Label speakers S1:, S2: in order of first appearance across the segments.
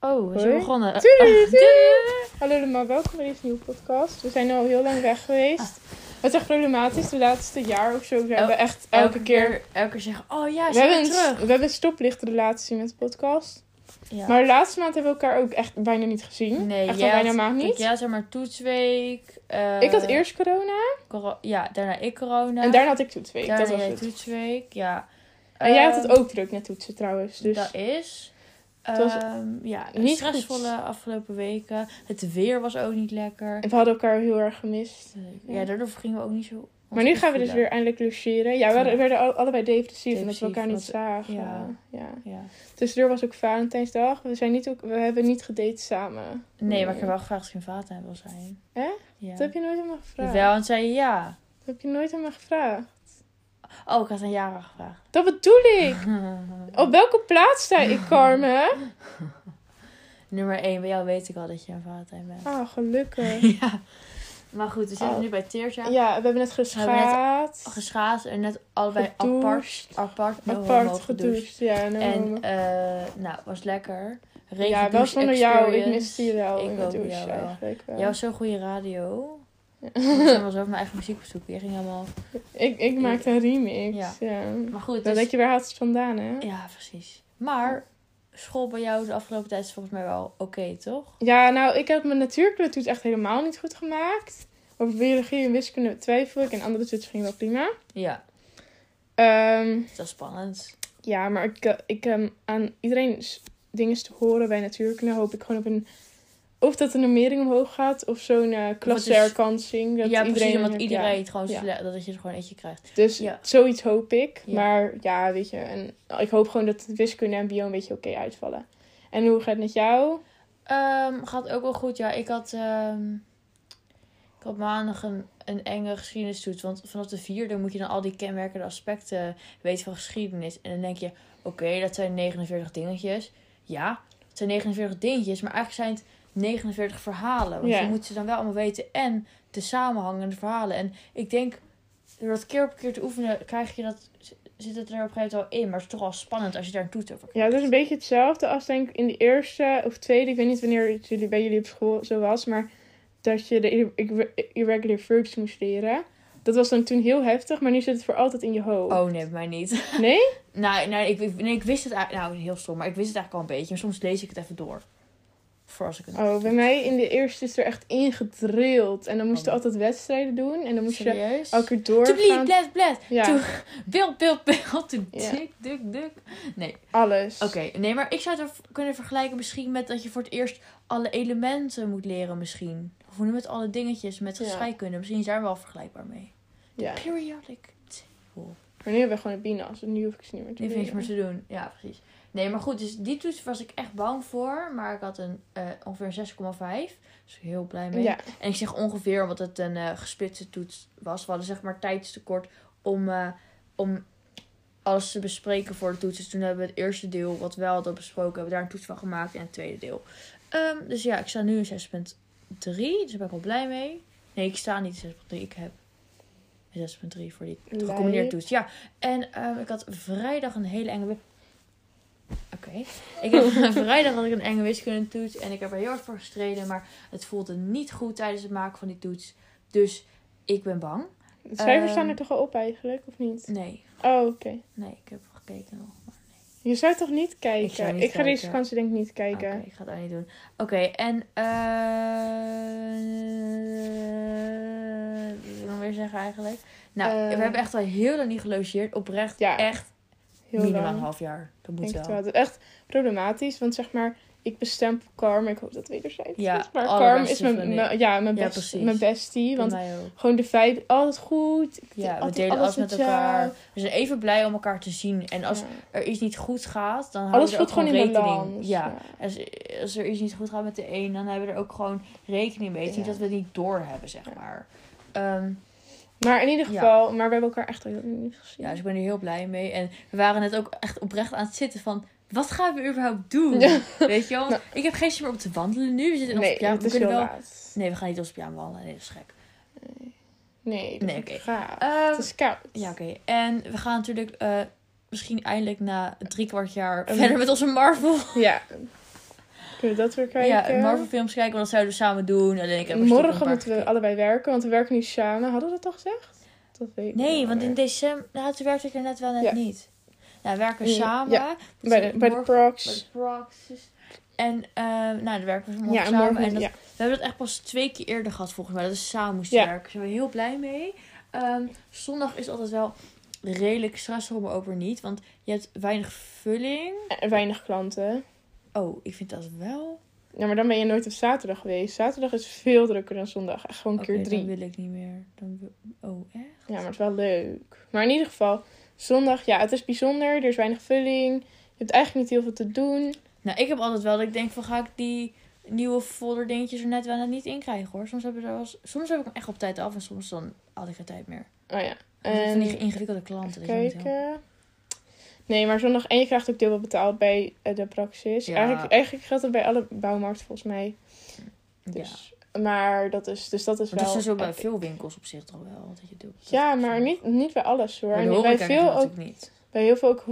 S1: Oh, we zijn
S2: Hoi.
S1: begonnen.
S2: Doei,
S1: Ah,
S2: doei. Hallo allemaal, welkom bij deze nieuwe podcast. We zijn al heel lang weg geweest. Het is echt problematisch. De laatste jaar of zo we
S1: El-
S2: echt elke, keer...
S1: Elke keer zeggen, oh ja,
S2: We hebben,
S1: zijn
S2: een,
S1: terug.
S2: we hebben een stoplichtrelatie met de podcast.
S1: Ja.
S2: Maar de laatste maand hebben we elkaar ook echt bijna niet gezien.
S1: nee,
S2: echt
S1: jij
S2: al bijna
S1: had-
S2: een maand
S1: kijk,
S2: niet.
S1: jij had zeg maar toetsweek. eh,
S2: ik had eerst corona
S1: coro- ja, daarna ik corona.
S2: en daarna had ik toetsweek.
S1: daarna
S2: dat was
S1: jij
S2: het.
S1: toetsweek, ja.
S2: En jij had het
S1: Ehm,
S2: ook druk met toetsen trouwens. Dus
S1: Dat is.
S2: Was
S1: Ehm, ja,
S2: niet
S1: stressvolle afgelopen weken. Het weer was ook niet lekker.
S2: we hadden elkaar heel erg gemist.
S1: Ja, daardoor gingen we ook niet zo.
S2: Maar nu gaan we dus weer eindelijk logeren. Ja, we
S1: Ja.
S2: werden al- allebei depressief omdat we elkaar niet zagen.
S1: ja.
S2: ja.
S1: Ja.
S2: Tussendoor was ook Valentijnsdag. We, zijn niet ook, we hebben niet gedate samen.
S1: Nee, maar ik heb wel gevraagd of je een vader wil zijn.
S2: Hè?
S1: Ja.
S2: Dat heb je nooit aan me gevraagd.
S1: Wel, en zei je ja.
S2: Dat heb je nooit aan me gevraagd.
S1: Oh, ik had een jaren gevraagd.
S2: Dat bedoel ik. Op welke plaats sta ik, Carmen?
S1: Nummer 1, bij jou weet ik al dat je een Valentijn bent.
S2: Ah, gelukkig.
S1: Ja. Maar goed, we zitten
S2: Oh.
S1: nu bij Teertja.
S2: Ja, we hebben net geschaat.
S1: Geschaad en net allebei apart,
S2: Gedoucht.
S1: apart, no
S2: Apart
S1: gedoucht.
S2: Ja, no.
S1: En eh nou, was lekker. Regen
S2: ja, wel zonder jou. Ik miste je wel
S1: Ik
S2: in de douche
S1: jou
S2: eigenlijk wel.
S1: Jij was zo'n goede radio. Ik zo over mijn eigen muziek bezoeken. Jij ging helemaal...
S2: ik, ik maakte een remix.
S1: Ja.
S2: Ja.
S1: Maar goed,
S2: Dan
S1: dus...
S2: denk je, waar haalt het vandaan, hè?
S1: Ja, precies. Maar school bij jou de afgelopen tijd is volgens mij wel oké, toch?
S2: Ja, nou, ik heb mijn natuurkunde toets echt helemaal niet goed gemaakt. Over biologie en wiskunde twijfel ik. En andere toetsen ging wel prima.
S1: Ja,
S2: Ehm,
S1: dat is spannend.
S2: ja, maar ik, eh, ik ehm, aan iedereen dingen te horen bij natuurkunde hoop ik gewoon op een... Of dat de normering omhoog gaat, of zo'n eh klasseherkansing. Dat
S1: ja, precies,
S2: iedereen,
S1: omdat iedereen het gewoon
S2: ja.
S1: dat je er gewoon eentje krijgt.
S2: Dus
S1: Ja.
S2: zoiets hoop ik. Maar ja, weet je, en ik hoop gewoon dat wiskunde en bio een beetje oké uitvallen. En hoe gaat het met jou?
S1: Ehm, gaat ook wel goed. Ja, ik had, ehm, ik had maandag een, een enge geschiedenistoets. Want vanaf de vierde moet je dan al die kenmerkende aspecten weten van geschiedenis. En dan denk je, oké, dat zijn 49 dingetjes. Ja, het zijn 49 dingetjes. Maar eigenlijk zijn het 49 verhalen. Want
S2: Ja.
S1: je moet ze dan wel allemaal weten. En de samenhangende verhalen. En ik denk, door dat keer op keer te oefenen, krijg je dat... Zit het er op een gegeven moment wel in, maar het is toch wel spannend als je daar een toets over
S2: Ja, dat is een beetje hetzelfde als denk ik in de eerste of tweede. Ik weet niet wanneer het jullie, bij jullie op school zo was, maar dat je de ir- ir- irregular verbs moest leren. Dat was dan toen heel heftig, maar nu zit het voor altijd in je hoofd.
S1: Oh nee, bij mij niet.
S2: Nee?
S1: Nou, nou ik, nee, ik wist het eigenlijk... Nou, heel stom, maar ik wist het eigenlijk al een beetje. Maar soms lees ik het even door. Voor als ik het...
S2: Oh, bij mij in de eerste is er echt ingedrild. En dan moesten we
S1: Oh.
S2: altijd wedstrijden doen. En dan moest je elke keer
S1: To bleed,
S2: doorgaan.
S1: bled.
S2: Ja,
S1: To beeld, beeld, beeld. To
S2: Ja.
S1: dik, duk, duk. Nee,
S2: alles.
S1: oké. Nee, maar ik zou het kunnen vergelijken misschien met dat je voor het eerst alle elementen moet leren misschien. Of hoe je het? Alle dingetjes met
S2: Ja.
S1: scheikunde. Misschien is daar wel vergelijkbaar mee.
S2: Ja.
S1: Periodic table.
S2: Maar nu hebben we gewoon een binas. Dus nu hoef ik ze niet meer te
S1: Nu vind ik
S2: leren.
S1: meer te doen. Ja, precies. Nee, maar goed. Dus die toets was ik echt bang voor. Maar ik had een eh, ongeveer een 6,5. Dus ik heel blij mee.
S2: Ja,
S1: En ik zeg ongeveer omdat het een eh gesplitste toets was. We hadden zeg maar tijdstekort om, eh, om alles te bespreken voor de toets. Dus toen hebben we het eerste deel, wat we wel hadden besproken, hebben we daar een toets van gemaakt. En het tweede deel. Ehm, dus ja, ik sta nu in 6.3. Dus daar ben ik wel blij mee. Nee, ik sta niet in 6.3. Ik heb een 6.3 voor die gecombineerde toets. Ja, en ehm, ik had vrijdag een hele enge... Ik heb vrijdag had ik een enge wiskunde toets. En ik heb er heel hard voor gestreden. Maar het voelde niet goed tijdens het maken van die toets. Dus ik ben bang.
S2: de cijfers
S1: Ehm,
S2: staan er toch al op eigenlijk, of niet?
S1: Nee,
S2: Oh, oké.
S1: nee, ik heb gekeken nog. Maar
S2: Je zou toch niet kijken?
S1: Ik
S2: ga deze vakantie denk ik niet kijken.
S1: ik ga het ook niet doen. Oké, en... eh wat wil ik nog weer zeggen eigenlijk? Nou,
S2: Eh.
S1: we hebben echt al heel lang niet gelogeerd. Oprecht,
S2: Ja,
S1: echt
S2: Heel
S1: minimaal
S2: lang.
S1: een half jaar. Dat moet wel.
S2: het is echt problematisch, want zeg maar, ik bestempel Carm, ik hoop dat wederzijds
S1: Ja,
S2: is, maar
S1: allerbeste
S2: Carm is mijn, ja, mijn,
S1: Ja,
S2: best, mijn bestie, want gewoon de vibe, altijd goed.
S1: Ja, we
S2: altijd
S1: delen alles met
S2: jou.
S1: elkaar. We zijn even blij om elkaar te zien. En als
S2: Ja.
S1: er iets niet goed gaat, dan houden we er ook
S2: gewoon
S1: gewoon
S2: in
S1: rekening.
S2: balans.
S1: Ja. Als, als er iets niet goed gaat met de een, dan hebben we er ook gewoon rekening mee. Het is niet
S2: Ja.
S1: dat we het niet doorhebben, zeg
S2: Ja.
S1: maar. Ehm,
S2: Maar in ieder
S1: Ja.
S2: geval, maar we hebben elkaar echt heel niet gezien.
S1: ja, dus ik ben er heel blij mee. En we waren net ook echt oprecht aan het zitten van... Wat gaan we überhaupt doen?
S2: Ja.
S1: Weet je wel?
S2: Nou.
S1: Ik heb geen zin meer om te wandelen nu. We zitten in
S2: nee,
S1: pyjama.
S2: het
S1: We kunnen wel...
S2: laat.
S1: Nee, we gaan niet ons pyjama wandelen. Nee, dat is gek.
S2: Nee, dat
S1: Nee,
S2: is
S1: oké. Ehm,
S2: het is koud.
S1: Ja, oké. En we gaan natuurlijk eh, misschien eindelijk na drie kwart jaar verder met onze Marvel.
S2: Ja, Kunnen we dat weer kijken?
S1: Ja, Marvel films kijken, want dat zouden we samen doen. Alleen ik heb
S2: Morgen moeten we allebei werken, want we werken niet samen. Hadden we dat al gezegd? Dat weet ik
S1: Nee, want in december... Nou, toen werkte ik er net wel net
S2: Ja.
S1: niet. Nou, we werken samen.
S2: ja. Bij de, bij de
S1: bij
S2: procs.
S1: de. En eh, nou, dan werken we morgen
S2: Ja, en
S1: samen.
S2: morgen,
S1: en dat,
S2: ja.
S1: We hebben dat echt pas twee keer eerder gehad volgens mij. Dat we samen moesten werken. Daar zijn we heel blij mee. Ehm, zondag is altijd wel redelijk stressvol, maar ook weer niet. Want je hebt weinig vulling.
S2: En weinig klanten.
S1: Oh, ik vind dat wel.
S2: Ja, maar dan ben je nooit op zaterdag geweest. Zaterdag is veel drukker dan zondag. Echt gewoon
S1: Oké,
S2: keer drie.
S1: dan wil ik niet meer. Dan wil- Oh, echt?
S2: Ja, maar het is wel leuk. Maar in ieder geval, zondag, ja, het is bijzonder. Er is weinig vulling. Je hebt eigenlijk niet heel veel te doen.
S1: Nou, ik heb altijd wel dat ik denk van ga ik die nieuwe folder dingetjes er net wel net niet in krijgen hoor. Soms heb, ik er wel eens- soms heb ik hem echt op tijd af en soms dan had ik geen tijd meer.
S2: Oh ja.
S1: En van die
S2: En
S1: ingewikkelde klanten.
S2: kijken. Nee, maar zondag. En je krijgt ook dubbel betaald bij eh, de praxis.
S1: Ja.
S2: Eigenlijk, eigenlijk geldt het bij alle bouwmarkten volgens mij.
S1: Ja.
S2: Dus, Maar dat is, dus dat is
S1: Maar dat
S2: wel...
S1: is zo bij
S2: eh,
S1: veel winkels op zich toch wel. Dat je doet.
S2: Ja, maar niet, niet bij alles hoor. En bij, veel ook,
S1: niet.
S2: bij heel veel ook 150%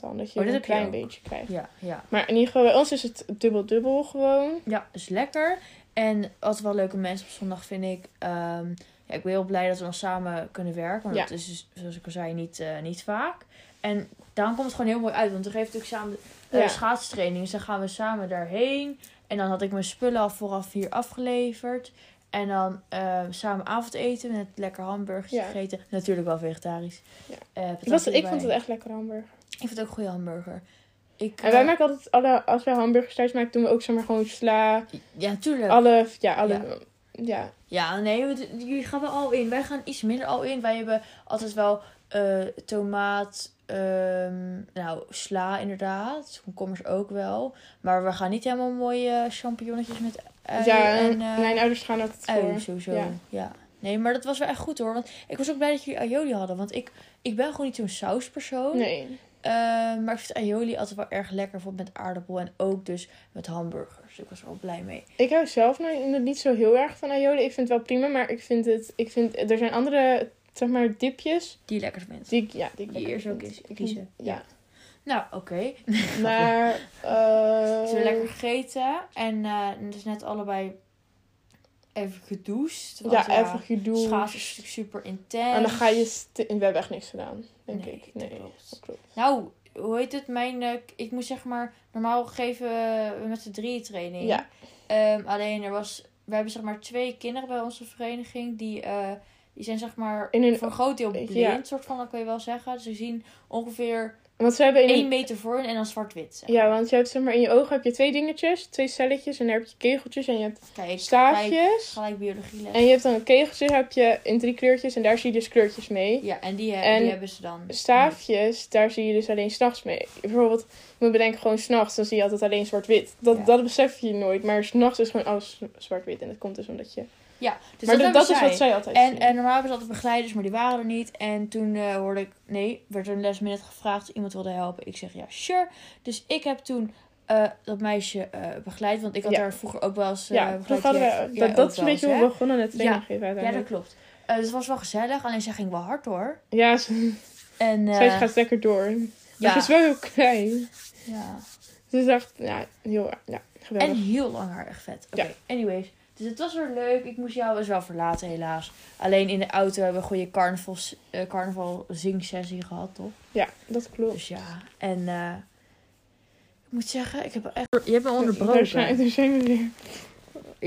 S2: dan. Dat je
S1: Oh,
S2: een klein beetje krijgt.
S1: Ja, ja.
S2: Maar in ieder geval, bij ons is het dubbel-dubbel gewoon.
S1: Ja, is lekker. En wat wel leuke mensen op zondag vind ik. ehm, ja, ik ben heel blij dat we nog samen kunnen werken. Want
S2: Ja.
S1: dat is, dus, zoals ik al zei, niet, eh, niet vaak. En daarom komt het gewoon heel mooi uit. Want we geven natuurlijk samen de
S2: Ja.
S1: schaatstraining. Dus dan gaan we samen daarheen. En dan had ik mijn spullen al vooraf hier afgeleverd. En dan eh, samen avondeten met lekker hamburgers
S2: Ja.
S1: gegeten. Natuurlijk wel vegetarisch.
S2: Ja.
S1: Eh,
S2: Ik, was, ik vond het echt lekker hamburger.
S1: Ik vind het ook een goede hamburger. Ik,
S2: En wij
S1: eh,
S2: maken altijd, alle, als wij hamburgers thuis maken, doen we ook zeg maar gewoon sla.
S1: Ja, natuurlijk.
S2: Alle, ja, alle, ja.
S1: Ja, nee, we- jullie gaan wel al in. Wij gaan iets minder al in. Wij hebben altijd wel eh, tomaat, ehm, nou, sla inderdaad. Komkommers ook wel. Maar we gaan niet helemaal mooie champignonnetjes met ui
S2: ja,
S1: en eh,
S2: mijn ouders gaan altijd
S1: ui
S2: voor.
S1: sowieso.
S2: Ja.
S1: Ja. Nee, maar dat was wel echt goed hoor. Want ik was ook blij dat jullie aioli hadden. Want ik, ik ben gewoon niet zo'n sauspersoon.
S2: Nee.
S1: Eh, maar ik vind aioli altijd wel erg lekker. Bijvoorbeeld met aardappel en ook dus met hamburgers. Ik was er wel blij mee.
S2: Ik hou zelf nou niet zo heel erg van aioli. Ik vind het wel prima, maar ik vind het... Ik vind, er zijn andere, zeg maar, dipjes.
S1: Die lekker vindt.
S2: Die ja, die
S1: eerst ook
S2: vind.
S1: kiezen.
S2: vind-
S1: Ja. Nou, oké.
S2: Maar... eh
S1: Ze hebben lekker gegeten. En eh dus net allebei even gedoucht.
S2: Ja, even gedoe.
S1: Schaatsen is natuurlijk super intens.
S2: En dan ga je... We hebben echt niks gedaan, denk
S1: Nee,
S2: ik.
S1: dat
S2: Nee,
S1: klopt.
S2: dat klopt.
S1: Nou, hoe heet het? Mijn, eh, ik moet zeg maar... Normaal geven we met z'n drieën training.
S2: Ja.
S1: Ehm, alleen er was... We hebben zeg maar twee kinderen bij onze vereniging. Die, eh, die zijn zeg maar
S2: In een-
S1: voor een groot deel blind.
S2: Ja.
S1: soort van, dat kun je wel zeggen. Dus ze zien ongeveer
S2: Want ze hebben in
S1: één
S2: een...
S1: meter voor en dan zwart-wit.
S2: Ja, want je hebt zeg maar in je ogen heb je twee dingetjes, twee celletjes en daar heb je kegeltjes en je hebt
S1: Kijk,
S2: staafjes.
S1: gelijk biologie
S2: En je hebt dan kegeltjes heb je in drie kleurtjes en daar zie je dus kleurtjes mee.
S1: Ja, en die, he-
S2: En
S1: die hebben ze dan.
S2: Staafjes, daar zie je dus alleen s'nachts mee. Bijvoorbeeld, je moet bedenken gewoon s'nachts, dan zie je altijd alleen zwart-wit. Dat,
S1: Ja.
S2: dat besef je nooit, maar s'nachts is gewoon alles zwart-wit. En dat komt dus omdat je...
S1: Ja, dus
S2: maar
S1: dat,
S2: is wat
S1: zij.
S2: altijd
S1: En,
S2: zien.
S1: en normaal hebben ze altijd begeleiders, maar die waren er niet. En toen eh, hoorde ik, nee, werd er een last minute gevraagd of iemand wilde helpen. Ik zeg ja, sure. Dus ik heb toen eh, dat meisje eh, begeleid, want ik had
S2: Ja.
S1: daar vroeger ook wel eens
S2: ja,
S1: begeleid.
S2: hadden we, dat, dat is een beetje hoe we begonnen met training
S1: Ja.
S2: geven
S1: Ja, dat klopt. Dus het was wel gezellig, alleen zij ging wel hard hoor.
S2: Ja, ze,
S1: En,
S2: zij gaat lekker door. Maar
S1: ja,
S2: ze is wel heel klein.
S1: ja.
S2: Ze is echt, ja, heel ja, geweldig.
S1: En heel lang haar, echt vet. Oké,
S2: Ja.
S1: anyways. Dus het was weer leuk. Ik moest jou dus wel verlaten, helaas. Alleen in de auto hebben we een goede carnaval, eh, carnaval zingsessie gehad, toch?
S2: Ja, dat klopt.
S1: Dus ja, en eh, ik moet zeggen, ik heb echt... Je hebt me
S2: Daar
S1: onderbroken.
S2: zijn, daar zijn we weer.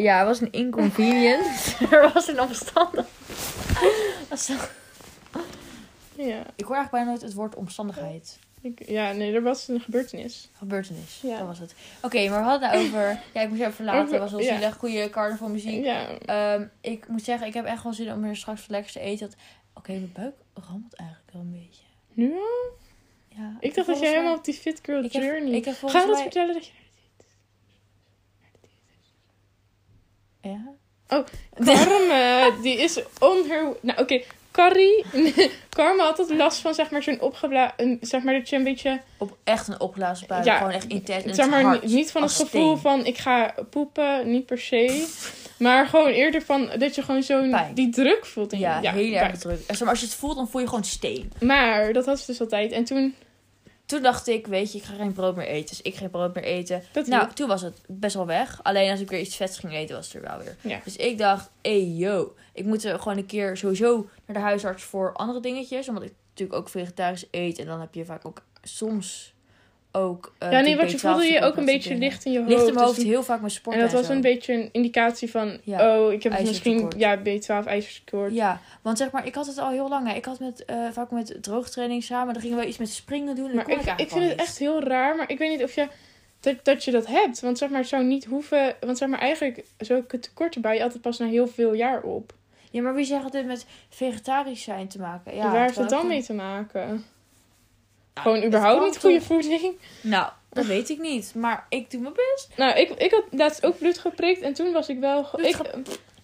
S1: Ja, het was een inconvenience. er was een omstandigheid.
S2: Ja,
S1: ik hoor eigenlijk bijna nooit het woord omstandigheid.
S2: Ik, ja, nee, er was een gebeurtenis.
S1: Gebeurtenis,
S2: Ja.
S1: dat was het. Oké, maar we hadden het over... Ja, ik moest jou verlaten.
S2: Over-
S1: Het was wel
S2: ja.
S1: zielig. Goede carnavalmuziek.
S2: Ja,
S1: Ehm, ik moet zeggen, ik heb echt wel zin om er straks wat lekkers te eten. Dat- Oké, mijn buik rammelt eigenlijk wel een beetje.
S2: nu al?
S1: Ja,
S2: Ik dacht dat jij helemaal op die fit girl
S1: Ik heb-
S2: journey...
S1: ik heb
S2: Ga je dat
S1: mij-
S2: vertellen dat je...
S1: Ja?
S2: Karma, die is on her... Nou, oké. Carrie... Karma had altijd last van, zeg maar, zo'n opgeblazen... Zeg maar, dat je een beetje...
S1: Op echt een opgeblazen buik.
S2: Ja,
S1: Gewoon echt intens. en
S2: Zeg
S1: het
S2: maar,
S1: hard.
S2: niet van het gevoel
S1: steen.
S2: van, ik ga poepen. Niet per se. Maar gewoon eerder van, dat je gewoon zo'n... Die druk voelt in je...
S1: Ja, heel
S2: pijn.
S1: erg druk. En zeg maar, als je het voelt, dan voel je gewoon steen.
S2: Maar dat had ze dus altijd. En toen
S1: toen dacht ik, weet je, ik ga geen brood meer eten. Dus ik geen brood meer eten.
S2: Dat
S1: nou, toen was het best wel weg. Alleen als ik weer iets vets ging eten, was het er wel weer.
S2: Ja.
S1: Dus ik dacht, hey yo, ik moet er gewoon een keer sowieso naar de huisarts voor andere dingetjes. Omdat ik natuurlijk ook vegetarisch eet. En dan heb je vaak ook soms ook... eh,
S2: ja, nee, wat je
S1: B12
S2: voelde je ook een beetje
S1: dingen.
S2: licht in je hoofd.
S1: Licht in mijn
S2: dus
S1: hoofd, heel vaak met sport
S2: En dat was
S1: zo.
S2: een beetje een indicatie van,
S1: Ja,
S2: oh, ik heb dus misschien ja, B12 ijzertekort.
S1: Ja, want zeg maar, ik had het al heel lang. hè. Ik had met, eh, vaak met droogtraining samen. Dan gingen we iets met springen doen.
S2: Maar ik, ik vind het
S1: niet.
S2: echt heel raar, maar ik weet niet of je dat, dat je dat hebt. Want zeg maar, het zou niet hoeven. Want zeg maar, eigenlijk zulke tekorten bouw je altijd pas na heel veel jaar op.
S1: Ja, maar wie zegt dat dit met vegetarisch zijn te maken? Ja,
S2: Waar heeft het dan mee te maken?
S1: Ja,
S2: Gewoon überhaupt niet goede
S1: toch-
S2: voeding.
S1: Nou, dat weet ik niet. Maar ik doe mijn best.
S2: Nou, ik, ik had laatst ook bloed geprikt en toen was ik wel. Ik,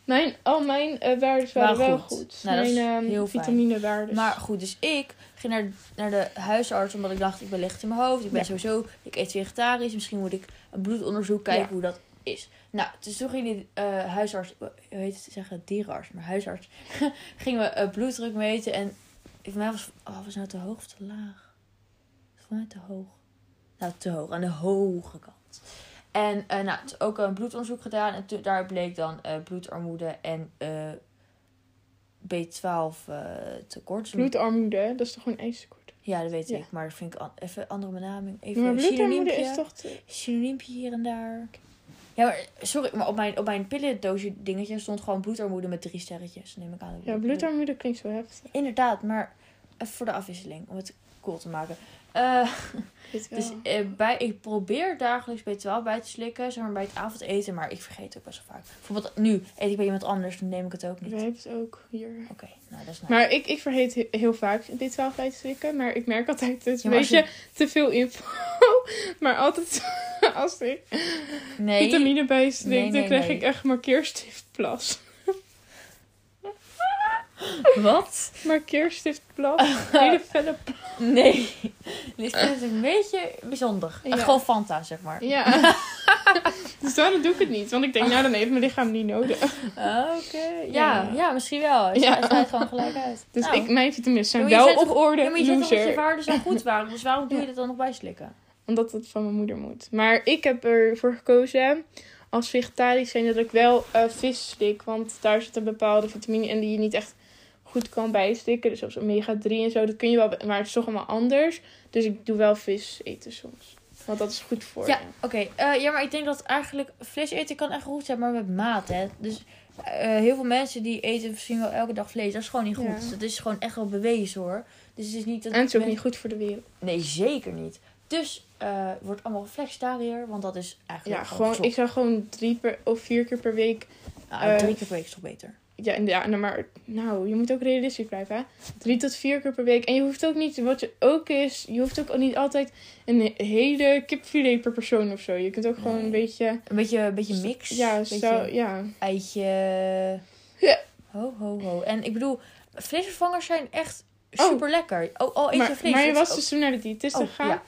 S2: mijn, al mijn eh waarden waren wel
S1: goed.
S2: goed.
S1: Nou,
S2: mijn ehm,
S1: heel
S2: vitaminewaarden.
S1: Maar goed, dus ik ging naar, naar de huisarts omdat ik dacht, ik ben licht in mijn hoofd. Ik ben
S2: Ja.
S1: sowieso, ik eet vegetarisch. Misschien moet ik een bloedonderzoek kijken
S2: Ja.
S1: hoe dat is. Nou, dus toen ging die eh, huisarts, hoe heet het zeggen, dierenarts, maar huisarts. gingen we eh, bloeddruk meten en voor mij was, oh, was nou te hoog of te laag? Voor mij te hoog. Nou, te hoog, aan de hoge kant. En eh, nou, toen ook een bloedonderzoek gedaan en toen, daar bleek dan eh, bloedarmoede en eh, B12 eh, tekort.
S2: Bloedarmoede, dat is toch gewoon ijzertekort?
S1: Ja, dat weet
S2: Ja.
S1: ik. Maar dat vind ik an- even andere benaming. Even
S2: maar bloedarmoede is toch... te-
S1: Synoniempje hier en daar. Ja, maar sorry, maar op mijn, op mijn pillendoosje dingetje stond gewoon bloedarmoede met drie sterretjes. Neem ik aan.
S2: Ja, bloedarmoede klinkt zo heftig.
S1: Inderdaad, maar even voor de afwisseling. Om het cool te maken. Eh, dus eh, bij, ik probeer dagelijks B12 bij te slikken. Zeg maar bij het avondeten. Maar ik vergeet het ook best wel vaak. Bijvoorbeeld nu eet ik bij iemand anders. Dan neem ik het ook niet. Oké,
S2: hebben het ook hier.
S1: nou dat is nice.
S2: Maar ik, ik vergeet he- heel vaak B12 bij te slikken. Maar ik merk altijd, het is
S1: Ja,
S2: een beetje te veel info. Maar altijd als ik
S1: nee.
S2: vitamine bij
S1: Nee, nee,
S2: dan krijg ik echt markeerstiftplas.
S1: Wat?
S2: Markeerstiftplas. Hele felle plas.
S1: Nee. Dit is een beetje bijzonder.
S2: Ja.
S1: Gewoon Fanta, zeg maar.
S2: Ja. dus daarom doe ik het niet. Want ik denk, nou dan heeft mijn lichaam niet nodig.
S1: Oké. Ja,
S2: Ja.
S1: ja, misschien wel. Het
S2: Ja.
S1: gewoon gelijk uit.
S2: Dus
S1: Nou.
S2: ik, mijn vitamines zijn wel op orde.
S1: Ja, maar je zegt dat je waarden zo goed waren. Dus waarom doe je dat dan nog bijslikken?
S2: Omdat het van mijn moeder moet. Maar ik heb ervoor gekozen als vegetarisch zijn dat ik wel eh, vis slik. Want daar zit een bepaalde vitamine in die je niet echt goed kan bijslikken. Dus zoals omega 3 en zo. Dat kun je wel, maar het is toch allemaal anders. Dus ik doe wel vis eten soms. Want dat is goed voor
S1: Ja,
S2: je.
S1: oké. Eh, ja, maar ik denk dat eigenlijk vlees eten kan echt goed zijn, maar met maat, hè. Dus eh, heel veel mensen die eten misschien wel elke dag vlees. Dat is gewoon niet goed.
S2: Ja.
S1: Dat is gewoon echt wel bewezen, hoor. Dus het is niet dat...
S2: En het is ook niet goed voor de wereld.
S1: Nee, zeker niet. Dus eh wordt allemaal flexitariër, want dat is eigenlijk
S2: Ja, gewoon, ik zou gewoon drie per, of vier keer per week.
S1: Nou,
S2: eh,
S1: drie keer per week is toch beter?
S2: Ja, en ja, nou, maar nou, je moet ook realistisch blijven. Hè? Drie tot vier keer per week. En je hoeft ook niet, wat je ook is, je hoeft ook niet altijd een hele kipfilet per persoon of zo. Je kunt ook gewoon een beetje.
S1: Een beetje, een beetje mix.
S2: Ja,
S1: beetje
S2: zo, ja.
S1: eitje.
S2: Ja.
S1: Ho, ho, ho. En ik bedoel, vleesvervangers zijn echt super lekker. Oh, al eet je
S2: Maar,
S1: vlees.
S2: maar je was dus toen naar de diëtist
S1: Oh,
S2: gegaan.
S1: ja.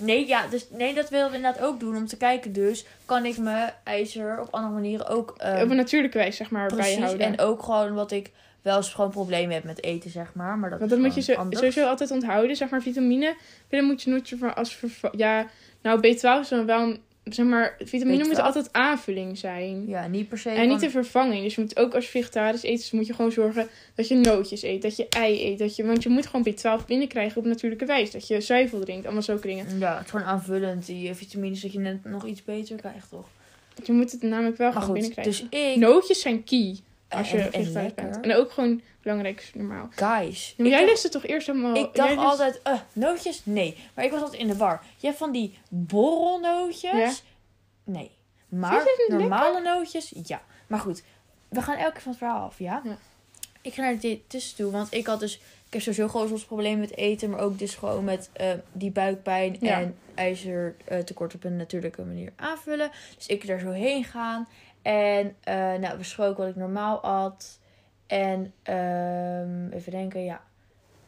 S1: Nee, ja, dus, nee, dat wilden we inderdaad ook doen. Om te kijken dus, kan ik mijn ijzer op andere manieren ook... ehm,
S2: Op een natuurlijke wijze, zeg maar,
S1: precies.
S2: bijhouden.
S1: En ook gewoon wat ik wel eens gewoon problemen heb met eten, zeg maar. Maar dat
S2: Want dat moet je zo, sowieso altijd onthouden. Zeg maar, vitamine. Pillen moet je nooit voor als Ja, nou, B12 is dan wel... een- Zeg maar, vitamine
S1: B12?
S2: moet altijd aanvulling zijn.
S1: Ja, niet per se
S2: En niet de vervanging. Dus je moet ook als vegetarisch eet, dus moet je gewoon zorgen dat je nootjes eet, dat je ei eet. Dat je, want je moet gewoon B12 binnenkrijgen op natuurlijke wijze. Dat je zuivel drinkt, allemaal zulke dingen.
S1: Ja, het is gewoon aanvullend. Die eh, vitamines dat je net nog iets beter krijgt, toch?
S2: Je moet het namelijk wel
S1: Maar
S2: gewoon
S1: goed,
S2: binnenkrijgen.
S1: dus ik...
S2: Nootjes zijn key als je
S1: en,
S2: bent. En ook gewoon belangrijk is normaal.
S1: Guys.
S2: Maar jij
S1: dacht-
S2: lust het toch eerst helemaal...
S1: Ik dacht altijd, eh, nootjes? Nee. Maar ik was altijd in de war. Je hebt van die borrelnootjes.
S2: Ja.
S1: Nee. Maar normale nootjes, ja. Maar goed, we gaan elke keer van het verhaal af, ja?
S2: Ja.
S1: Ik ga naar dit tussen toe, want ik had dus... Ik heb sowieso gewoon soms problemen met eten, maar ook dus gewoon met eh, die buikpijn
S2: Ja.
S1: en ijzertekort op een natuurlijke manier aanvullen. Dus ik er zo heen gaan. En eh nou, besproken wat ik normaal at. En ehm, even denken, ja.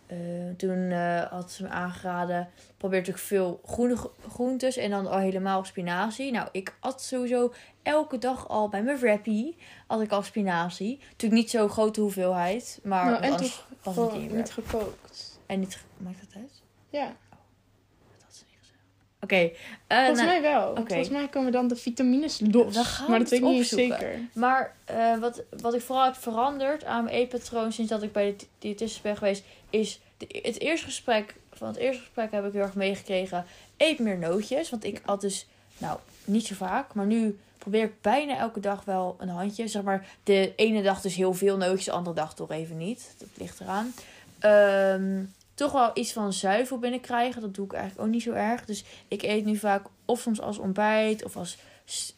S1: Eh, toen eh, had ze me aangeraden. Probeer natuurlijk veel groene gro- groentes. En dan al helemaal spinazie. Nou, ik at sowieso elke dag al bij mijn wrappie. Had ik al spinazie. Natuurlijk niet zo'n grote hoeveelheid. Maar
S2: Nou, en
S1: was het niet
S2: niet gekookt.
S1: En niet... Maakt dat uit?
S2: Ja.
S1: Oké. eh,
S2: Volgens
S1: nou,
S2: mij wel. Volgens mij komen dan de vitamines los.
S1: Gaan
S2: maar dat weet ik niet zeker.
S1: Maar eh, wat, wat ik vooral heb veranderd aan mijn eetpatroon sinds dat ik bij de diëtist ben geweest, is de, het eerste gesprek. Van het eerste gesprek heb ik heel erg meegekregen. Eet meer nootjes. Want ik had dus, nou, niet zo vaak. Maar nu probeer ik bijna elke dag wel een handje. Zeg maar, de ene dag dus heel veel nootjes, de andere dag toch even niet. Dat ligt eraan. Ehm, toch wel iets van zuivel binnenkrijgen. Dat doe ik eigenlijk ook niet zo erg. Dus ik eet nu vaak of soms als ontbijt of als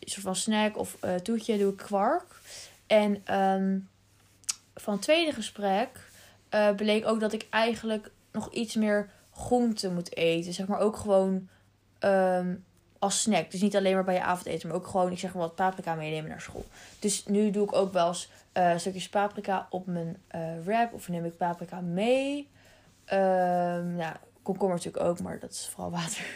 S1: soort van snack of eh, toetje doe ik kwark. En ehm, van het tweede gesprek eh, bleek ook dat ik eigenlijk nog iets meer groente moet eten. Zeg maar ook gewoon ehm, als snack. Dus niet alleen maar bij je avondeten, maar ook gewoon, ik zeg maar wat paprika meenemen naar school. Dus nu doe ik ook wel eens eh, stukjes paprika op mijn wrap. Of neem ik paprika mee. Ehm nou, komkommer natuurlijk ook, maar dat is vooral water.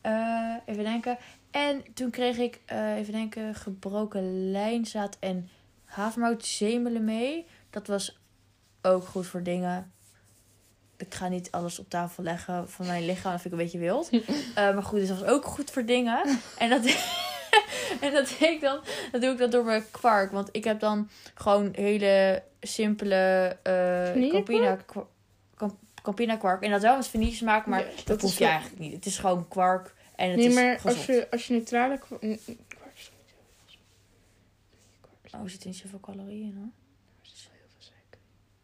S1: Eh, even denken. En toen kreeg ik, eh, even denken, gebroken lijnzaad en havermout zemelen mee. Dat was ook goed voor dingen. Ik ga niet alles op tafel leggen van mijn lichaam. Dat vind ik een beetje wild. Eh, maar goed, dus dat was ook goed voor dingen. En dat, en dat, deed ik dan, dat doe ik dan door mijn kwark. Want ik heb dan gewoon hele simpele
S2: Vanillekwark?
S1: Campina, kwa- Camp- Campina kwark. En dat wel met vanille smaak, maar
S2: Ja,
S1: dat,
S2: dat
S1: hoef je
S2: wel-
S1: eigenlijk niet. Het is gewoon kwark en het
S2: Nee,
S1: is
S2: maar
S1: gezond.
S2: als je, als je neutrale kwark
S1: Oh, er zitten niet zoveel calorieën hoor.
S2: zit wel heel veel suiker.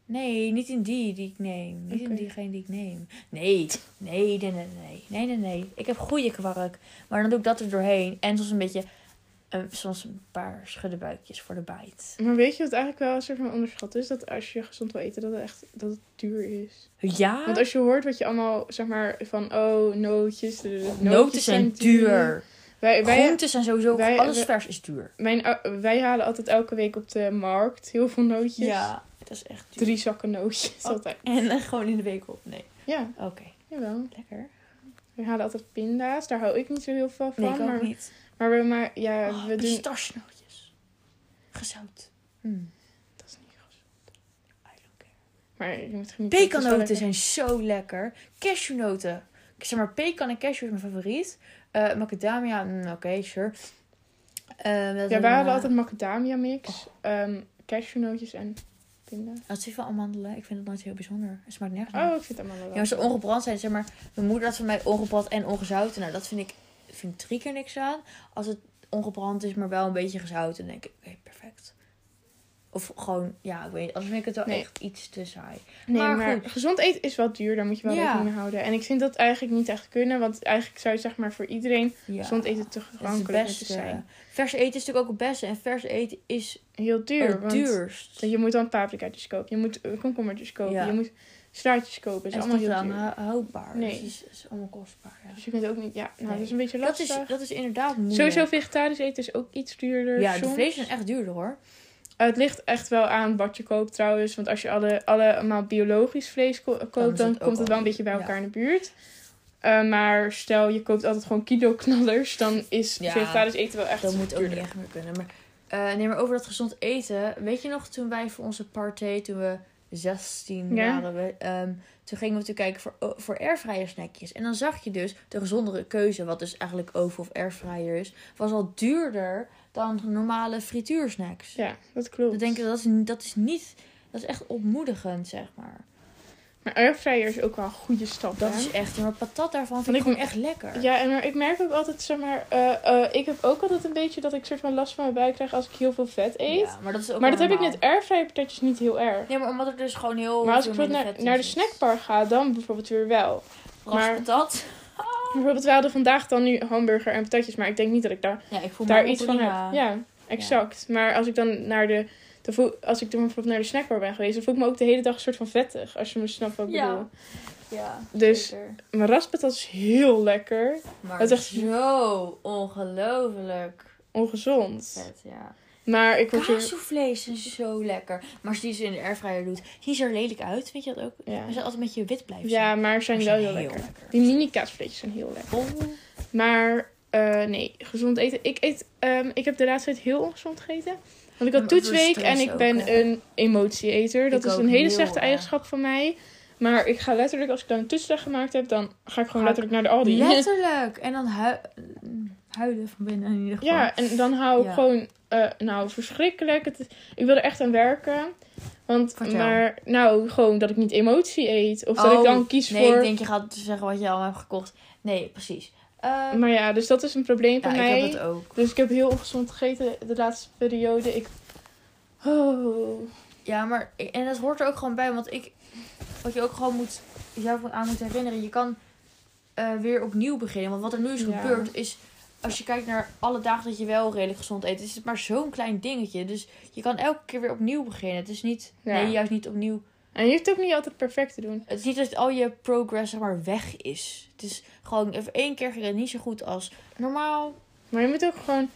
S1: Nee, niet in die die ik neem. Niet in diegene die ik neem. Nee, nee, nee, nee, nee. Nee, nee, nee. Ik heb goede kwark. Maar dan doe ik dat er doorheen. En soms een beetje... eh, soms een paar schuddenbuikjes voor de bijt.
S2: Maar weet je wat eigenlijk wel een soort van onderschat is? Dat als je gezond wil eten, dat het echt dat het duur is.
S1: Ja,
S2: Want als je hoort wat je allemaal, zeg maar, van oh, nootjes.
S1: noten zijn duur.
S2: Wij, wij,
S1: Groenten zijn sowieso...
S2: wij-
S1: alles
S2: wij-
S1: vers is duur.
S2: mijn, ou- wij halen altijd elke week op de markt heel veel nootjes.
S1: Ja, dat is echt duur.
S2: Drie zakken nootjes
S1: Oh.
S2: altijd.
S1: En eh, gewoon in de week op. Nee.
S2: Ja,
S1: Oké,
S2: jawel.
S1: lekker.
S2: We halen altijd pinda's. Daar hou ik niet zo heel veel van.
S1: Nee, ik ook
S2: maar,
S1: niet.
S2: Maar we, maar, ja,
S1: Oh,
S2: we doen...
S1: pistachenootjes. Gezout. Mm,
S2: Dat is niet goed.
S1: I don't care.
S2: Maar je moet genieten. Is
S1: Pekanoten zijn zo lekker. Cashewnoten. Zeg maar, pekan en cashew is mijn favoriet. Eh macadamia, mm, oké, sure. Eh, dat
S2: Ja,
S1: is
S2: wij hadden
S1: eh,
S2: altijd macadamia mix.
S1: Oh.
S2: ehm cashewnootjes en pinda.
S1: Dat zit van amandelen. Ik vind het nooit heel bijzonder. Het smaakt nergens
S2: Oh,
S1: naar.
S2: ik vind het allemaal wel.
S1: Ja, als ze ongebrand zijn, zeg maar... Mijn moeder had van mij ongebrand en ongezouten. Nou, dat vind ik, vind ik drie keer niks aan. Als het ongebrand is, maar wel een beetje gezouten, dan denk ik, oké, perfect. Of gewoon, ja, ik weet niet. Anders vind ik het wel
S2: Nee.
S1: echt iets te saai.
S2: Nee,
S1: Maar
S2: maar,
S1: goed.
S2: gezond eten is wel duur. Daar moet je wel
S1: Ja.
S2: rekening mee houden. En ik vind dat eigenlijk niet echt kunnen. Want eigenlijk zou je zeg maar voor iedereen
S1: Ja.
S2: gezond eten toegankelijk moeten zijn.
S1: Vers eten is natuurlijk ook het beste. En vers eten is
S2: Heel duur.
S1: het
S2: want
S1: duurst.
S2: Je moet dan paprikaatjes kopen. Je moet komkommertjes kopen.
S1: Ja.
S2: Je moet straatjes kopen.
S1: En
S2: is
S1: is
S2: allemaal
S1: niet
S2: heel
S1: lang
S2: duur.
S1: hou- houdbaar.
S2: Nee.
S1: Dus het is, is allemaal kostbaar. Ja.
S2: Dus je kunt ook niet... Ja, nou,
S1: Nee.
S2: dat is een beetje
S1: Dat,
S2: lastig.
S1: is, dat is inderdaad moeilijk.
S2: Sowieso vegetarisch eten is ook iets duurder
S1: Ja, de
S2: soms.
S1: vlees zijn echt duurder hoor.
S2: Uh, het ligt echt wel aan wat je koopt trouwens. Want als je alle, allemaal biologisch vlees ko- koopt,
S1: is
S2: dan,
S1: het
S2: komt het wel een beetje bij
S1: ja.
S2: elkaar in de buurt. Uh, maar stel je koopt altijd gewoon kilo knallers, dan is
S1: Ja,
S2: vegetarisch eten wel echt
S1: Dat moet ook niet
S2: duurder.
S1: echt meer kunnen. Maar, eh, nee, maar over dat gezond eten. Weet je nog toen wij voor onze party, toen we 16
S2: Ja.
S1: waren, we, ehm, toen gingen we natuurlijk kijken voor, voor airfryer snackjes. En dan zag je dus de gezondere keuze, wat dus eigenlijk oven of airfryer is, was al duurder dan normale frituursnacks.
S2: Ja, dat klopt.
S1: Dan denk ik, dat is, dat is niet, dat is echt ontmoedigend, zeg maar.
S2: Maar airfryer is ook wel een goede stap.
S1: Dat
S2: hè?
S1: is echt, maar patat daarvan vind ik
S2: ik-
S1: gewoon echt lekker.
S2: Ja, en maar ik merk ook altijd, zeg maar, eh, eh, ik heb ook altijd een beetje dat ik soort van last van mijn buik krijg als ik heel veel vet eet.
S1: Ja, maar dat is ook
S2: maar dat heb ik met airfryer patatjes niet heel erg.
S1: Nee, maar omdat er dus gewoon heel
S2: maar als ik bijvoorbeeld naar, de snackbar ga, dan bijvoorbeeld weer wel. maar-
S1: Raspatat.
S2: Bijvoorbeeld, we hadden vandaag dan nu hamburger en patatjes, maar ik denk niet dat ik daar,
S1: Ja, ik voel
S2: daar iets van heb. Ja, exact. Maar als ik dan naar de, de voel- als ik dan bijvoorbeeld naar de snackbar ben geweest, dan voel ik me ook de hele dag een soort van vettig, als je me snapt wat ik
S1: Ja.
S2: bedoel.
S1: Ja,
S2: Dus-
S1: zeker.
S2: Maar raspatat is heel lekker,
S1: Maar
S2: dat is
S1: is zo ongelooflijk
S2: ongezond.
S1: vet, ja.
S2: Maar ik word.
S1: Kaasvlees is zo lekker. Maar als die ze in de airfryer doet, zien ze er lelijk uit. Weet je dat ook?
S2: Ja.
S1: Ze zijn altijd met je wit blijven
S2: ja, maar ze zijn
S1: Maar
S2: wel heel lekker.
S1: lekker.
S2: Die mini kaasvleesjes zijn heel lekker.
S1: Oh.
S2: Maar eh, nee, gezond eten. Ik, eet, ehm, ik heb de laatste tijd heel ongezond gegeten. Want ik had toetsweek en ik ben een emotieeter. Dat is een hele slechte
S1: erg.
S2: eigenschap van mij. Maar ik ga letterlijk, als ik dan een toetsdag gemaakt heb, dan ga ik gewoon
S1: Ga ik
S2: letterlijk naar de Aldi.
S1: Letterlijk. En dan hui- huilen van binnen in ieder geval.
S2: Ja, en dan hou ik
S1: Ja.
S2: gewoon, eh, nou, verschrikkelijk. Het, ik wil er echt aan werken. Want,
S1: Vertel.
S2: maar, nou, gewoon dat ik niet emotie eet. Of dat ik
S1: Oh,
S2: dan kies
S1: Nee,
S2: voor...
S1: ik denk je gaat zeggen wat je allemaal hebt gekocht. Nee, precies. Ehm,
S2: Maar ja, dus dat is een probleem
S1: ja,
S2: van
S1: ik
S2: mij.
S1: heb het ook.
S2: Dus ik heb heel ongezond gegeten de laatste periode. Ik... Oh.
S1: Ja, maar en dat hoort er ook gewoon bij, want ik, wat je ook gewoon moet, jezelf aan moet herinneren, je kan eh, weer opnieuw beginnen. Want wat er nu is
S2: Ja.
S1: gebeurd is, als je kijkt naar alle dagen dat je wel redelijk gezond eet, is het maar zo'n klein dingetje. Dus je kan elke keer weer opnieuw beginnen. Het is niet,
S2: Ja.
S1: nee, juist niet opnieuw.
S2: En je hoeft ook niet altijd perfect te doen.
S1: Het is niet dat al je progress zeg maar weg is. Het is gewoon even één keer het niet zo goed als normaal.
S2: Maar je moet ook gewoon...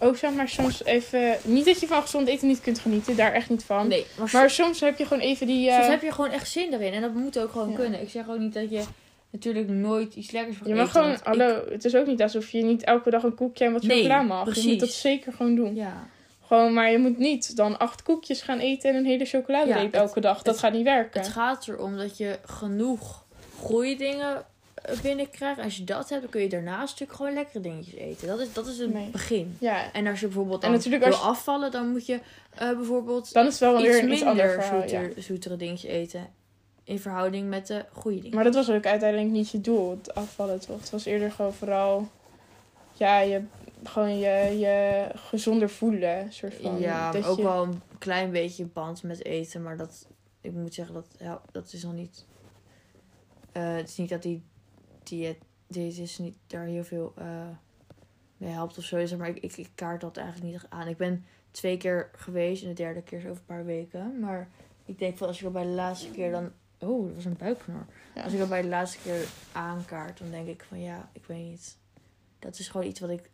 S2: Ook zeg maar soms even... Niet dat je van gezond eten niet kunt genieten. Daar echt niet van.
S1: Nee, maar,
S2: Maar soms heb je gewoon even die... eh,
S1: soms heb je gewoon echt zin erin en dat moet ook gewoon
S2: Ja.
S1: kunnen. Ik zeg ook niet dat je natuurlijk nooit iets lekkers mag
S2: Je mag
S1: eten,
S2: gewoon,
S1: want ik-
S2: hallo, het is ook niet alsof je niet elke dag een koekje en wat
S1: Nee,
S2: chocola mag. Je
S1: precies.
S2: moet dat zeker gewoon doen.
S1: Ja.
S2: Gewoon, maar je moet niet dan acht koekjes gaan eten en een hele chocoladereep
S1: Ja,
S2: elke dag. Dat
S1: het-
S2: gaat niet werken.
S1: Het gaat erom dat je genoeg goede dingen eh, binnenkrijgt. Als je dat hebt, dan kun je daarnaast natuurlijk gewoon lekkere dingetjes eten. Dat is, dat is het
S2: Nee.
S1: begin.
S2: Ja,
S1: En als je bijvoorbeeld
S2: En
S1: dan
S2: natuurlijk
S1: wil
S2: als
S1: afvallen, dan moet je eh, bijvoorbeeld
S2: dan is het wel weer
S1: iets
S2: een iets ander
S1: minder
S2: verhaal. ja.
S1: zoeter, zoetere dingetjes eten. In verhouding met de goede dingen.
S2: Maar dat was ook uiteindelijk niet je doel, het afvallen toch? Het was eerder gewoon vooral, ja, je, gewoon je, je gezonder voelen. Soort van,
S1: ja,
S2: dat
S1: ook
S2: je-
S1: wel een klein beetje band met eten. Maar dat, ik moet zeggen, dat, ja, dat is nog niet... eh, het is niet dat die dieet, dit is niet daar heel veel eh, mee helpt of zo. Zeg maar ik, ik, ik kaart dat eigenlijk niet aan. Ik ben twee keer geweest en de derde keer is over een paar weken. Maar ik denk van als ik al bij de laatste keer dan... Oh, dat was een buikknor.
S2: Ja.
S1: Als ik al bij de laatste keer aankaart, dan denk ik van ja, ik weet niet. Dat is gewoon iets wat ik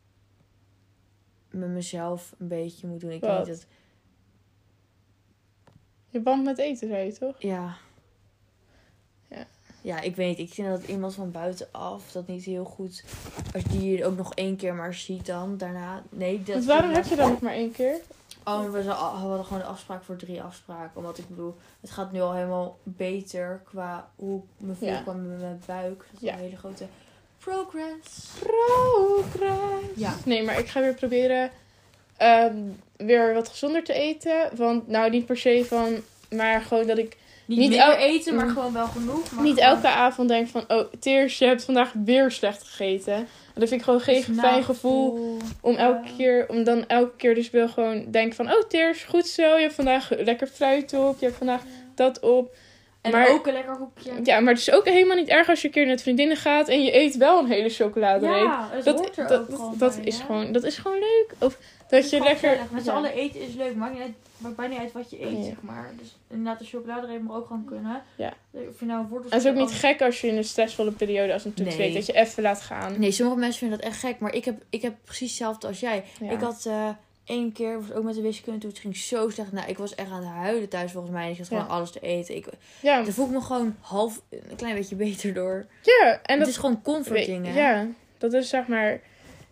S1: met mezelf een beetje moet doen. Ik
S2: Wat?
S1: weet dat...
S2: Je band met eten, zei je toch?
S1: Ja.
S2: Ja.
S1: Ja, ik weet. Ik vind dat iemand van buitenaf dat niet heel goed... Als die je ook nog één keer maar ziet dan, daarna... Nee, dat...
S2: Dus waarom heb je dan nog maar één keer?
S1: Oh, we hadden gewoon de afspraak voor drie afspraken. Omdat ik bedoel, het gaat nu al helemaal beter qua hoe ik me voel
S2: Ja.
S1: qua met mijn buik. Dat is
S2: Ja.
S1: een hele grote progress.
S2: Progress.
S1: Ja.
S2: Nee, maar ik ga weer proberen ehm, weer wat gezonder te eten. Want nou, niet per se van, maar gewoon dat ik
S1: Niet,
S2: Niet
S1: meer eten, maar
S2: Mm.
S1: gewoon wel genoeg. Maar
S2: niet
S1: gewoon-
S2: elke avond denk van, oh, Teers, je hebt vandaag weer slecht gegeten. En dat vind ik gewoon geen fijn gevoel.
S1: nagevoel.
S2: Om elke
S1: Ja.
S2: keer, om dan elke keer dus wel gewoon denken van, oh Teers, goed zo. Je hebt vandaag lekker fruit op. Je hebt vandaag dat op.
S1: En
S2: maar-
S1: ook een lekker hoekje.
S2: Ja, maar het is ook helemaal niet erg als je een keer met vriendinnen gaat en je eet wel een hele chocoladereep.
S1: Ja, het
S2: dat
S1: hoort er
S2: dat,
S1: ook gewoon
S2: dat
S1: bij,
S2: is
S1: hè?
S2: gewoon, dat is gewoon leuk. Of dat je lekker.
S1: gezellig. Met z'n
S2: ja.
S1: allen eten is leuk. Maakt, niet uit, maakt bijna niet uit wat je eet,
S2: Ja.
S1: zeg maar. Dus inderdaad, de chocoladereep moet ook gewoon kunnen.
S2: Ja.
S1: Of je nou
S2: En het is ook niet gek als je in een stressvolle periode als een toets
S1: Nee.
S2: weet dat je even laat gaan.
S1: Nee, sommige mensen vinden dat echt gek. Maar ik heb, ik heb precies hetzelfde als jij.
S2: Ja.
S1: Ik had eh één keer, was ook met de wiskunde, het ging zo slecht. Nou, ik was echt aan het huilen thuis volgens mij. Ik had gewoon
S2: Ja.
S1: alles te eten. Ik,
S2: ja,
S1: voel ik me gewoon half, een klein beetje beter door.
S2: ja, en
S1: het
S2: dat
S1: is gewoon comfort
S2: weet-
S1: dingen.
S2: Ja, dat is zeg maar.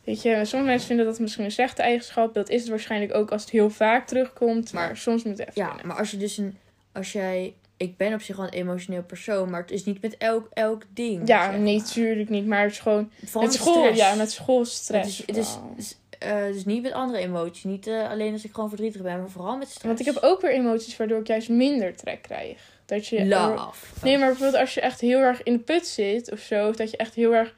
S2: Weet je, sommige mensen vinden dat misschien een slechte eigenschap. Dat is het waarschijnlijk ook als het heel vaak terugkomt. Maar,
S1: Maar-
S2: soms moet het even.
S1: Ja, maar als je dus een, als jij, ik ben op zich wel een emotioneel persoon, maar het is niet met elk, elk ding.
S2: ja,
S1: zeg
S2: nee,
S1: maar.
S2: tuurlijk niet. Maar het is gewoon. Met school,
S1: stress.
S2: ja, met schoolstress.
S1: Is, het is, eh, dus niet met andere emoties. Niet eh, alleen als ik gewoon verdrietig ben, maar vooral met stress.
S2: Want ik heb ook weer emoties waardoor ik juist minder trek krijg. Dat je.
S1: Love.
S2: Nee, maar bijvoorbeeld als je echt heel erg in de put zit of zo. Of dat je echt heel erg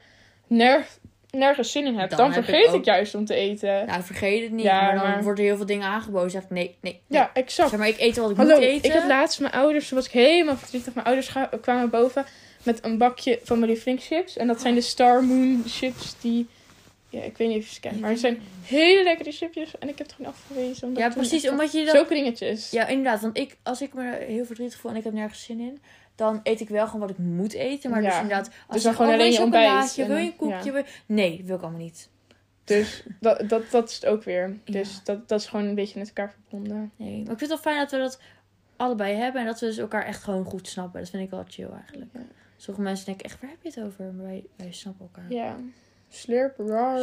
S2: nerg, nergens zin in hebt. Dan,
S1: heb
S2: vergeet ik,
S1: ook-
S2: juist om te eten.
S1: Nou, vergeet het niet.
S2: Ja,
S1: maar dan
S2: maar-
S1: worden er heel veel dingen aangeboden. zeg ik nee, nee, nee.
S2: Ja, exact.
S1: Zeg maar, ik eet wat ik
S2: Hallo,
S1: moet eten.
S2: ik had laatst mijn ouders, toen was ik helemaal verdrietig. Mijn ouders kwamen boven met een bakje van mijn lievelingschips. En dat zijn de Star Moon chips die... Ja, ik weet niet of je ze kent, maar het zijn hele lekkere chipjes. En ik heb het gewoon afgewezen. Omdat
S1: Ja, precies. Omdat je dat...
S2: Zulke dingetjes.
S1: Ja, inderdaad. Want ik, als ik me heel verdrietig voel en ik heb nergens zin in... Dan eet ik wel gewoon wat ik moet eten. Maar
S2: Ja.
S1: dus inderdaad... Als
S2: Dus dan gewoon
S1: oh,
S2: alleen je ontbijt
S1: chocolaatje, Wil je
S2: en-
S1: een koekje?
S2: ja.
S1: Nee, wil ik allemaal niet.
S2: Dus dat, dat, dat is het ook weer. Dus
S1: Ja.
S2: dat, dat is gewoon een beetje met elkaar verbonden.
S1: Nee. Maar ik vind het wel fijn dat we dat allebei hebben. En dat we dus elkaar echt gewoon goed snappen. Dat vind ik wel chill eigenlijk. Sommige mensen denken echt, waar heb je het over? Maar wij, wij snappen elkaar.
S2: Ja. Slurp, rar.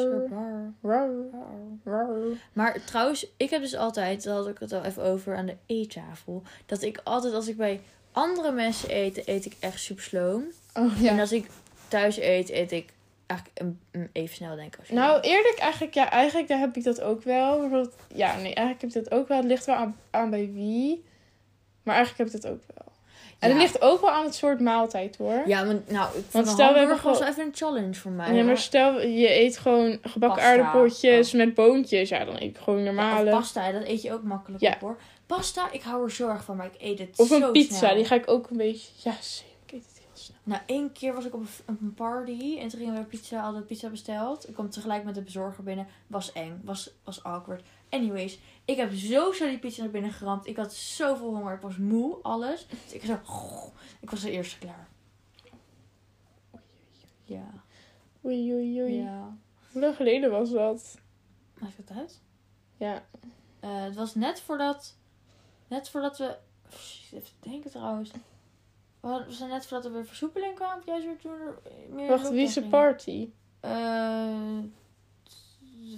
S1: Maar trouwens, ik heb dus altijd, daar had ik het al even over aan de eettafel, dat ik altijd als ik bij andere mensen eten, eet ik echt super sloom.
S2: Oh
S1: En
S2: ja.
S1: als ik thuis eet, eet ik eigenlijk een, een even snel denk ik. Als jullie.
S2: Nou, eerlijk, eigenlijk, ja, eigenlijk daar heb ik dat ook wel. Bijvoorbeeld, ja, nee, eigenlijk heb ik dat ook wel. Het ligt wel aan, aan bij wie. Maar eigenlijk heb ik dat ook wel. En
S1: Ja.
S2: het ligt ook wel aan het soort maaltijd hoor.
S1: Ja, maar nou, ik
S2: Want stel, we
S1: was
S2: gewoon-
S1: even een challenge voor mij.
S2: Ja, maar stel je eet gewoon gebakken
S1: Pasta.
S2: aardappeltjes met boontjes. Ja, dan eet ik gewoon normale.
S1: of pasta, dat eet je ook makkelijk
S2: Ja.
S1: op hoor. Pasta, ik hou er zo erg van, maar ik eet het
S2: of
S1: zo
S2: een pizza,
S1: snel.
S2: die ga ik ook een beetje... Ja, zeker. Ik eet het heel snel.
S1: Nou, één keer was ik op een, party en toen gingen we pizza, hadden pizza besteld. Ik kwam tegelijk met de bezorger binnen. Was eng, was, was awkward. Anyways, ik heb zo snel die pizza naar binnen geramd. Ik had zoveel honger, ik was moe, alles. Dus ik zo, ik was de eerste klaar. Ja,
S2: Oei, oei, oei.
S1: ja.
S2: Hoe lang geleden was dat?
S1: Maakt het uit?
S2: Ja.
S1: Eh, het was net voordat, net voordat we, even denken trouwens. We zijn net voordat er weer versoepeling kwam, weer toen er meer
S2: Wacht, wie is de party?
S1: Eh,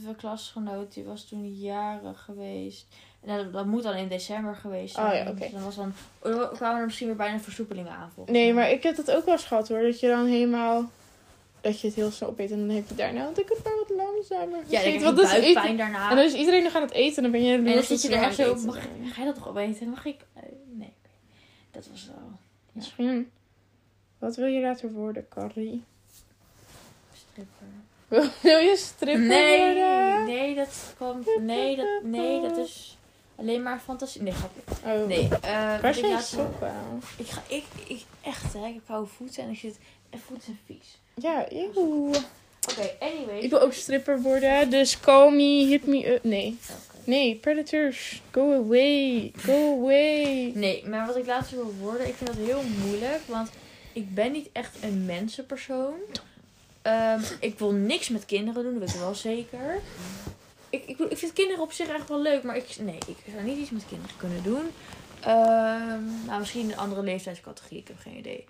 S1: de klasgenoot, die was toen jarig geweest. En dat, dat moet dan in december geweest zijn.
S2: Oh ja, oké.
S1: Dus dan was dan, kwamen er misschien weer bijna versoepelingen aan
S2: Nee, maar ik heb dat ook wel eens gehad hoor. Dat je dan helemaal... Dat je het heel snel opeet en dan heb je daarna... Want ik het maar wat langzamer
S1: Ja,
S2: gegeten.
S1: heb buikpijn daarna.
S2: En dan is iedereen nog aan het eten en dan ben je
S1: En dan zit je er echt zo, mag, ga je dat toch opeten? Mag ik? Eh, nee. Dat was wel
S2: Misschien. Wat wil je later worden, Carrie?
S1: stripper.
S2: Wil je stripper
S1: Nee,
S2: worden?
S1: nee, dat komt, nee, dat, nee, dat is alleen maar fantasie. Nee, grapje.
S2: Oh.
S1: Nee, eh,
S2: Waar
S1: ik
S2: zijn je
S1: laatst-
S2: sokken?
S1: Ik ga, ik, ik, echt hè, ik heb koude voeten en ik zit, en voeten zijn vies.
S2: Ja, eeuw.
S1: Oké, anyway.
S2: Ik wil ook stripper worden, dus call me, hit me up. Nee. Nee, predators, go away, go away.
S1: Nee, maar wat ik later wil worden, ik vind dat heel moeilijk. Want ik ben niet echt een mensenpersoon. Ehm, ik wil niks met kinderen doen, dat weet ik wel zeker. Ik, ik, ik vind kinderen op zich echt wel leuk, maar ik, nee, ik zou niet iets met kinderen kunnen doen. Ehm, nou, misschien een andere leeftijdscategorie, ik heb geen idee.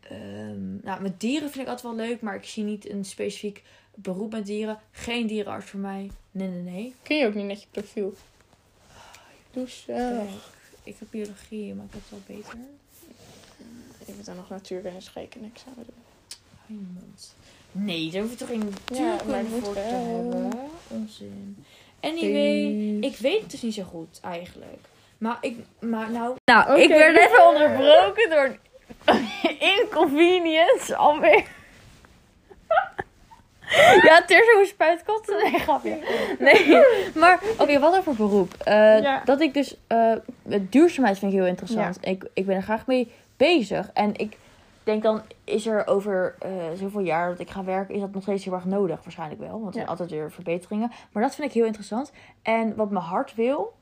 S1: Ehm, nou, met dieren vind ik altijd wel leuk, maar ik zie niet een specifiek beroep met dieren. Geen dierenarts voor mij. Nee, nee, nee.
S2: Kun je ook niet net je profiel. Doe zo.
S1: Ik heb biologie, maar ik heb het wel beter.
S2: Ik moet dan nog ik een examen doen.
S1: Hou je mond. Nee, daar hoef je toch geen
S2: Ja,
S1: natuurkunde
S2: moet
S1: voor te hebben. Onzin. Anyway, ik weet het dus niet zo goed eigenlijk. Maar ik, maar nou... Nou, ik werd even onderbroken door inconvenience alweer. ja, Tirza hoe spuit kotsen. Nee, grapje. Nee, maar oké, wat over beroep. Eh,
S2: Ja.
S1: Dat ik dus, eh, duurzaamheid vind ik heel interessant. Ik, ik ben er graag mee bezig. En ik denk dan, is er over eh, zoveel jaar dat ik ga werken, is dat nog steeds heel erg nodig? Waarschijnlijk wel, want er zijn
S2: Ja.
S1: altijd weer verbeteringen. Maar dat vind ik heel interessant. En wat mijn hart wil,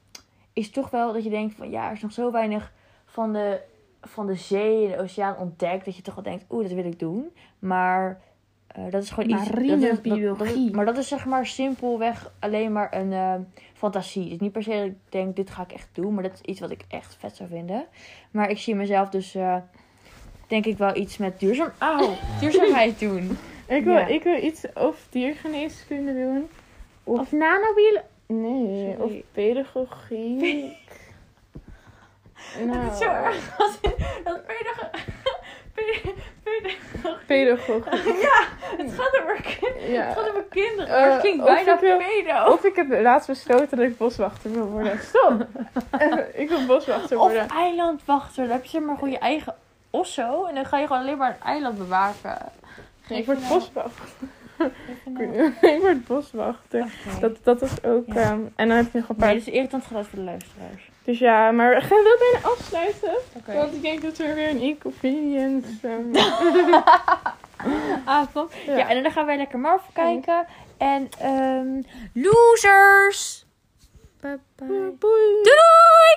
S1: is toch wel dat je denkt van, ja, er is nog zo weinig van de, van de zee en de oceaan ontdekt, dat je toch wel denkt, oeh, dat wil ik doen. Maar eh, dat is gewoon iets...
S2: Marine
S1: dat is- dat- dat is-
S2: biologie.
S1: maar dat is zeg maar simpelweg alleen maar een eh, fantasie. Dus niet per se dat ik denk, dit ga ik echt doen. Maar dat is iets wat ik echt vet zou vinden. Maar ik zie mezelf dus, denk ik wel iets met duurzaam... Auw, duurzaamheid doen.
S2: Ik wil,
S1: Ja.
S2: ik wil iets over diergeneeskunde doen.
S1: Of nanobielen.
S2: Nee,
S1: Sorry.
S2: of pedagogie. nou,
S1: Het is zo erg dat, dat pedag... ped- ped-
S2: Pedagogie.
S1: Ja, het gaat over, kin-
S2: Ja.
S1: het gaat over kinderen.
S2: Eh,
S1: maar het klinkt
S2: of
S1: bijna
S2: wil-
S1: pedo.
S2: Of ik heb laatst besloten dat ik boswachter wil worden. Stop! ik wil boswachter
S1: Of
S2: worden.
S1: eilandwachter. Dan heb je zeg maar gewoon je eigen osso. En dan ga je gewoon alleen maar een eiland bewaken.
S2: Ik word
S1: nou-
S2: ik word boswachter. Dat, dat is ook...
S1: Ja.
S2: ehm, en dan heb je nog een paar...
S1: Nee, dat is irritant voor de luisteraars.
S2: Dus ja, maar we gaan wel bijna afsluiten.
S1: Oké.
S2: Want ik denk dat we weer een inconvenience...
S1: Avond. Ja.
S2: Ja.
S1: en dan gaan wij lekker Marvel kijken. En ehm losers! Bye bye. Doei!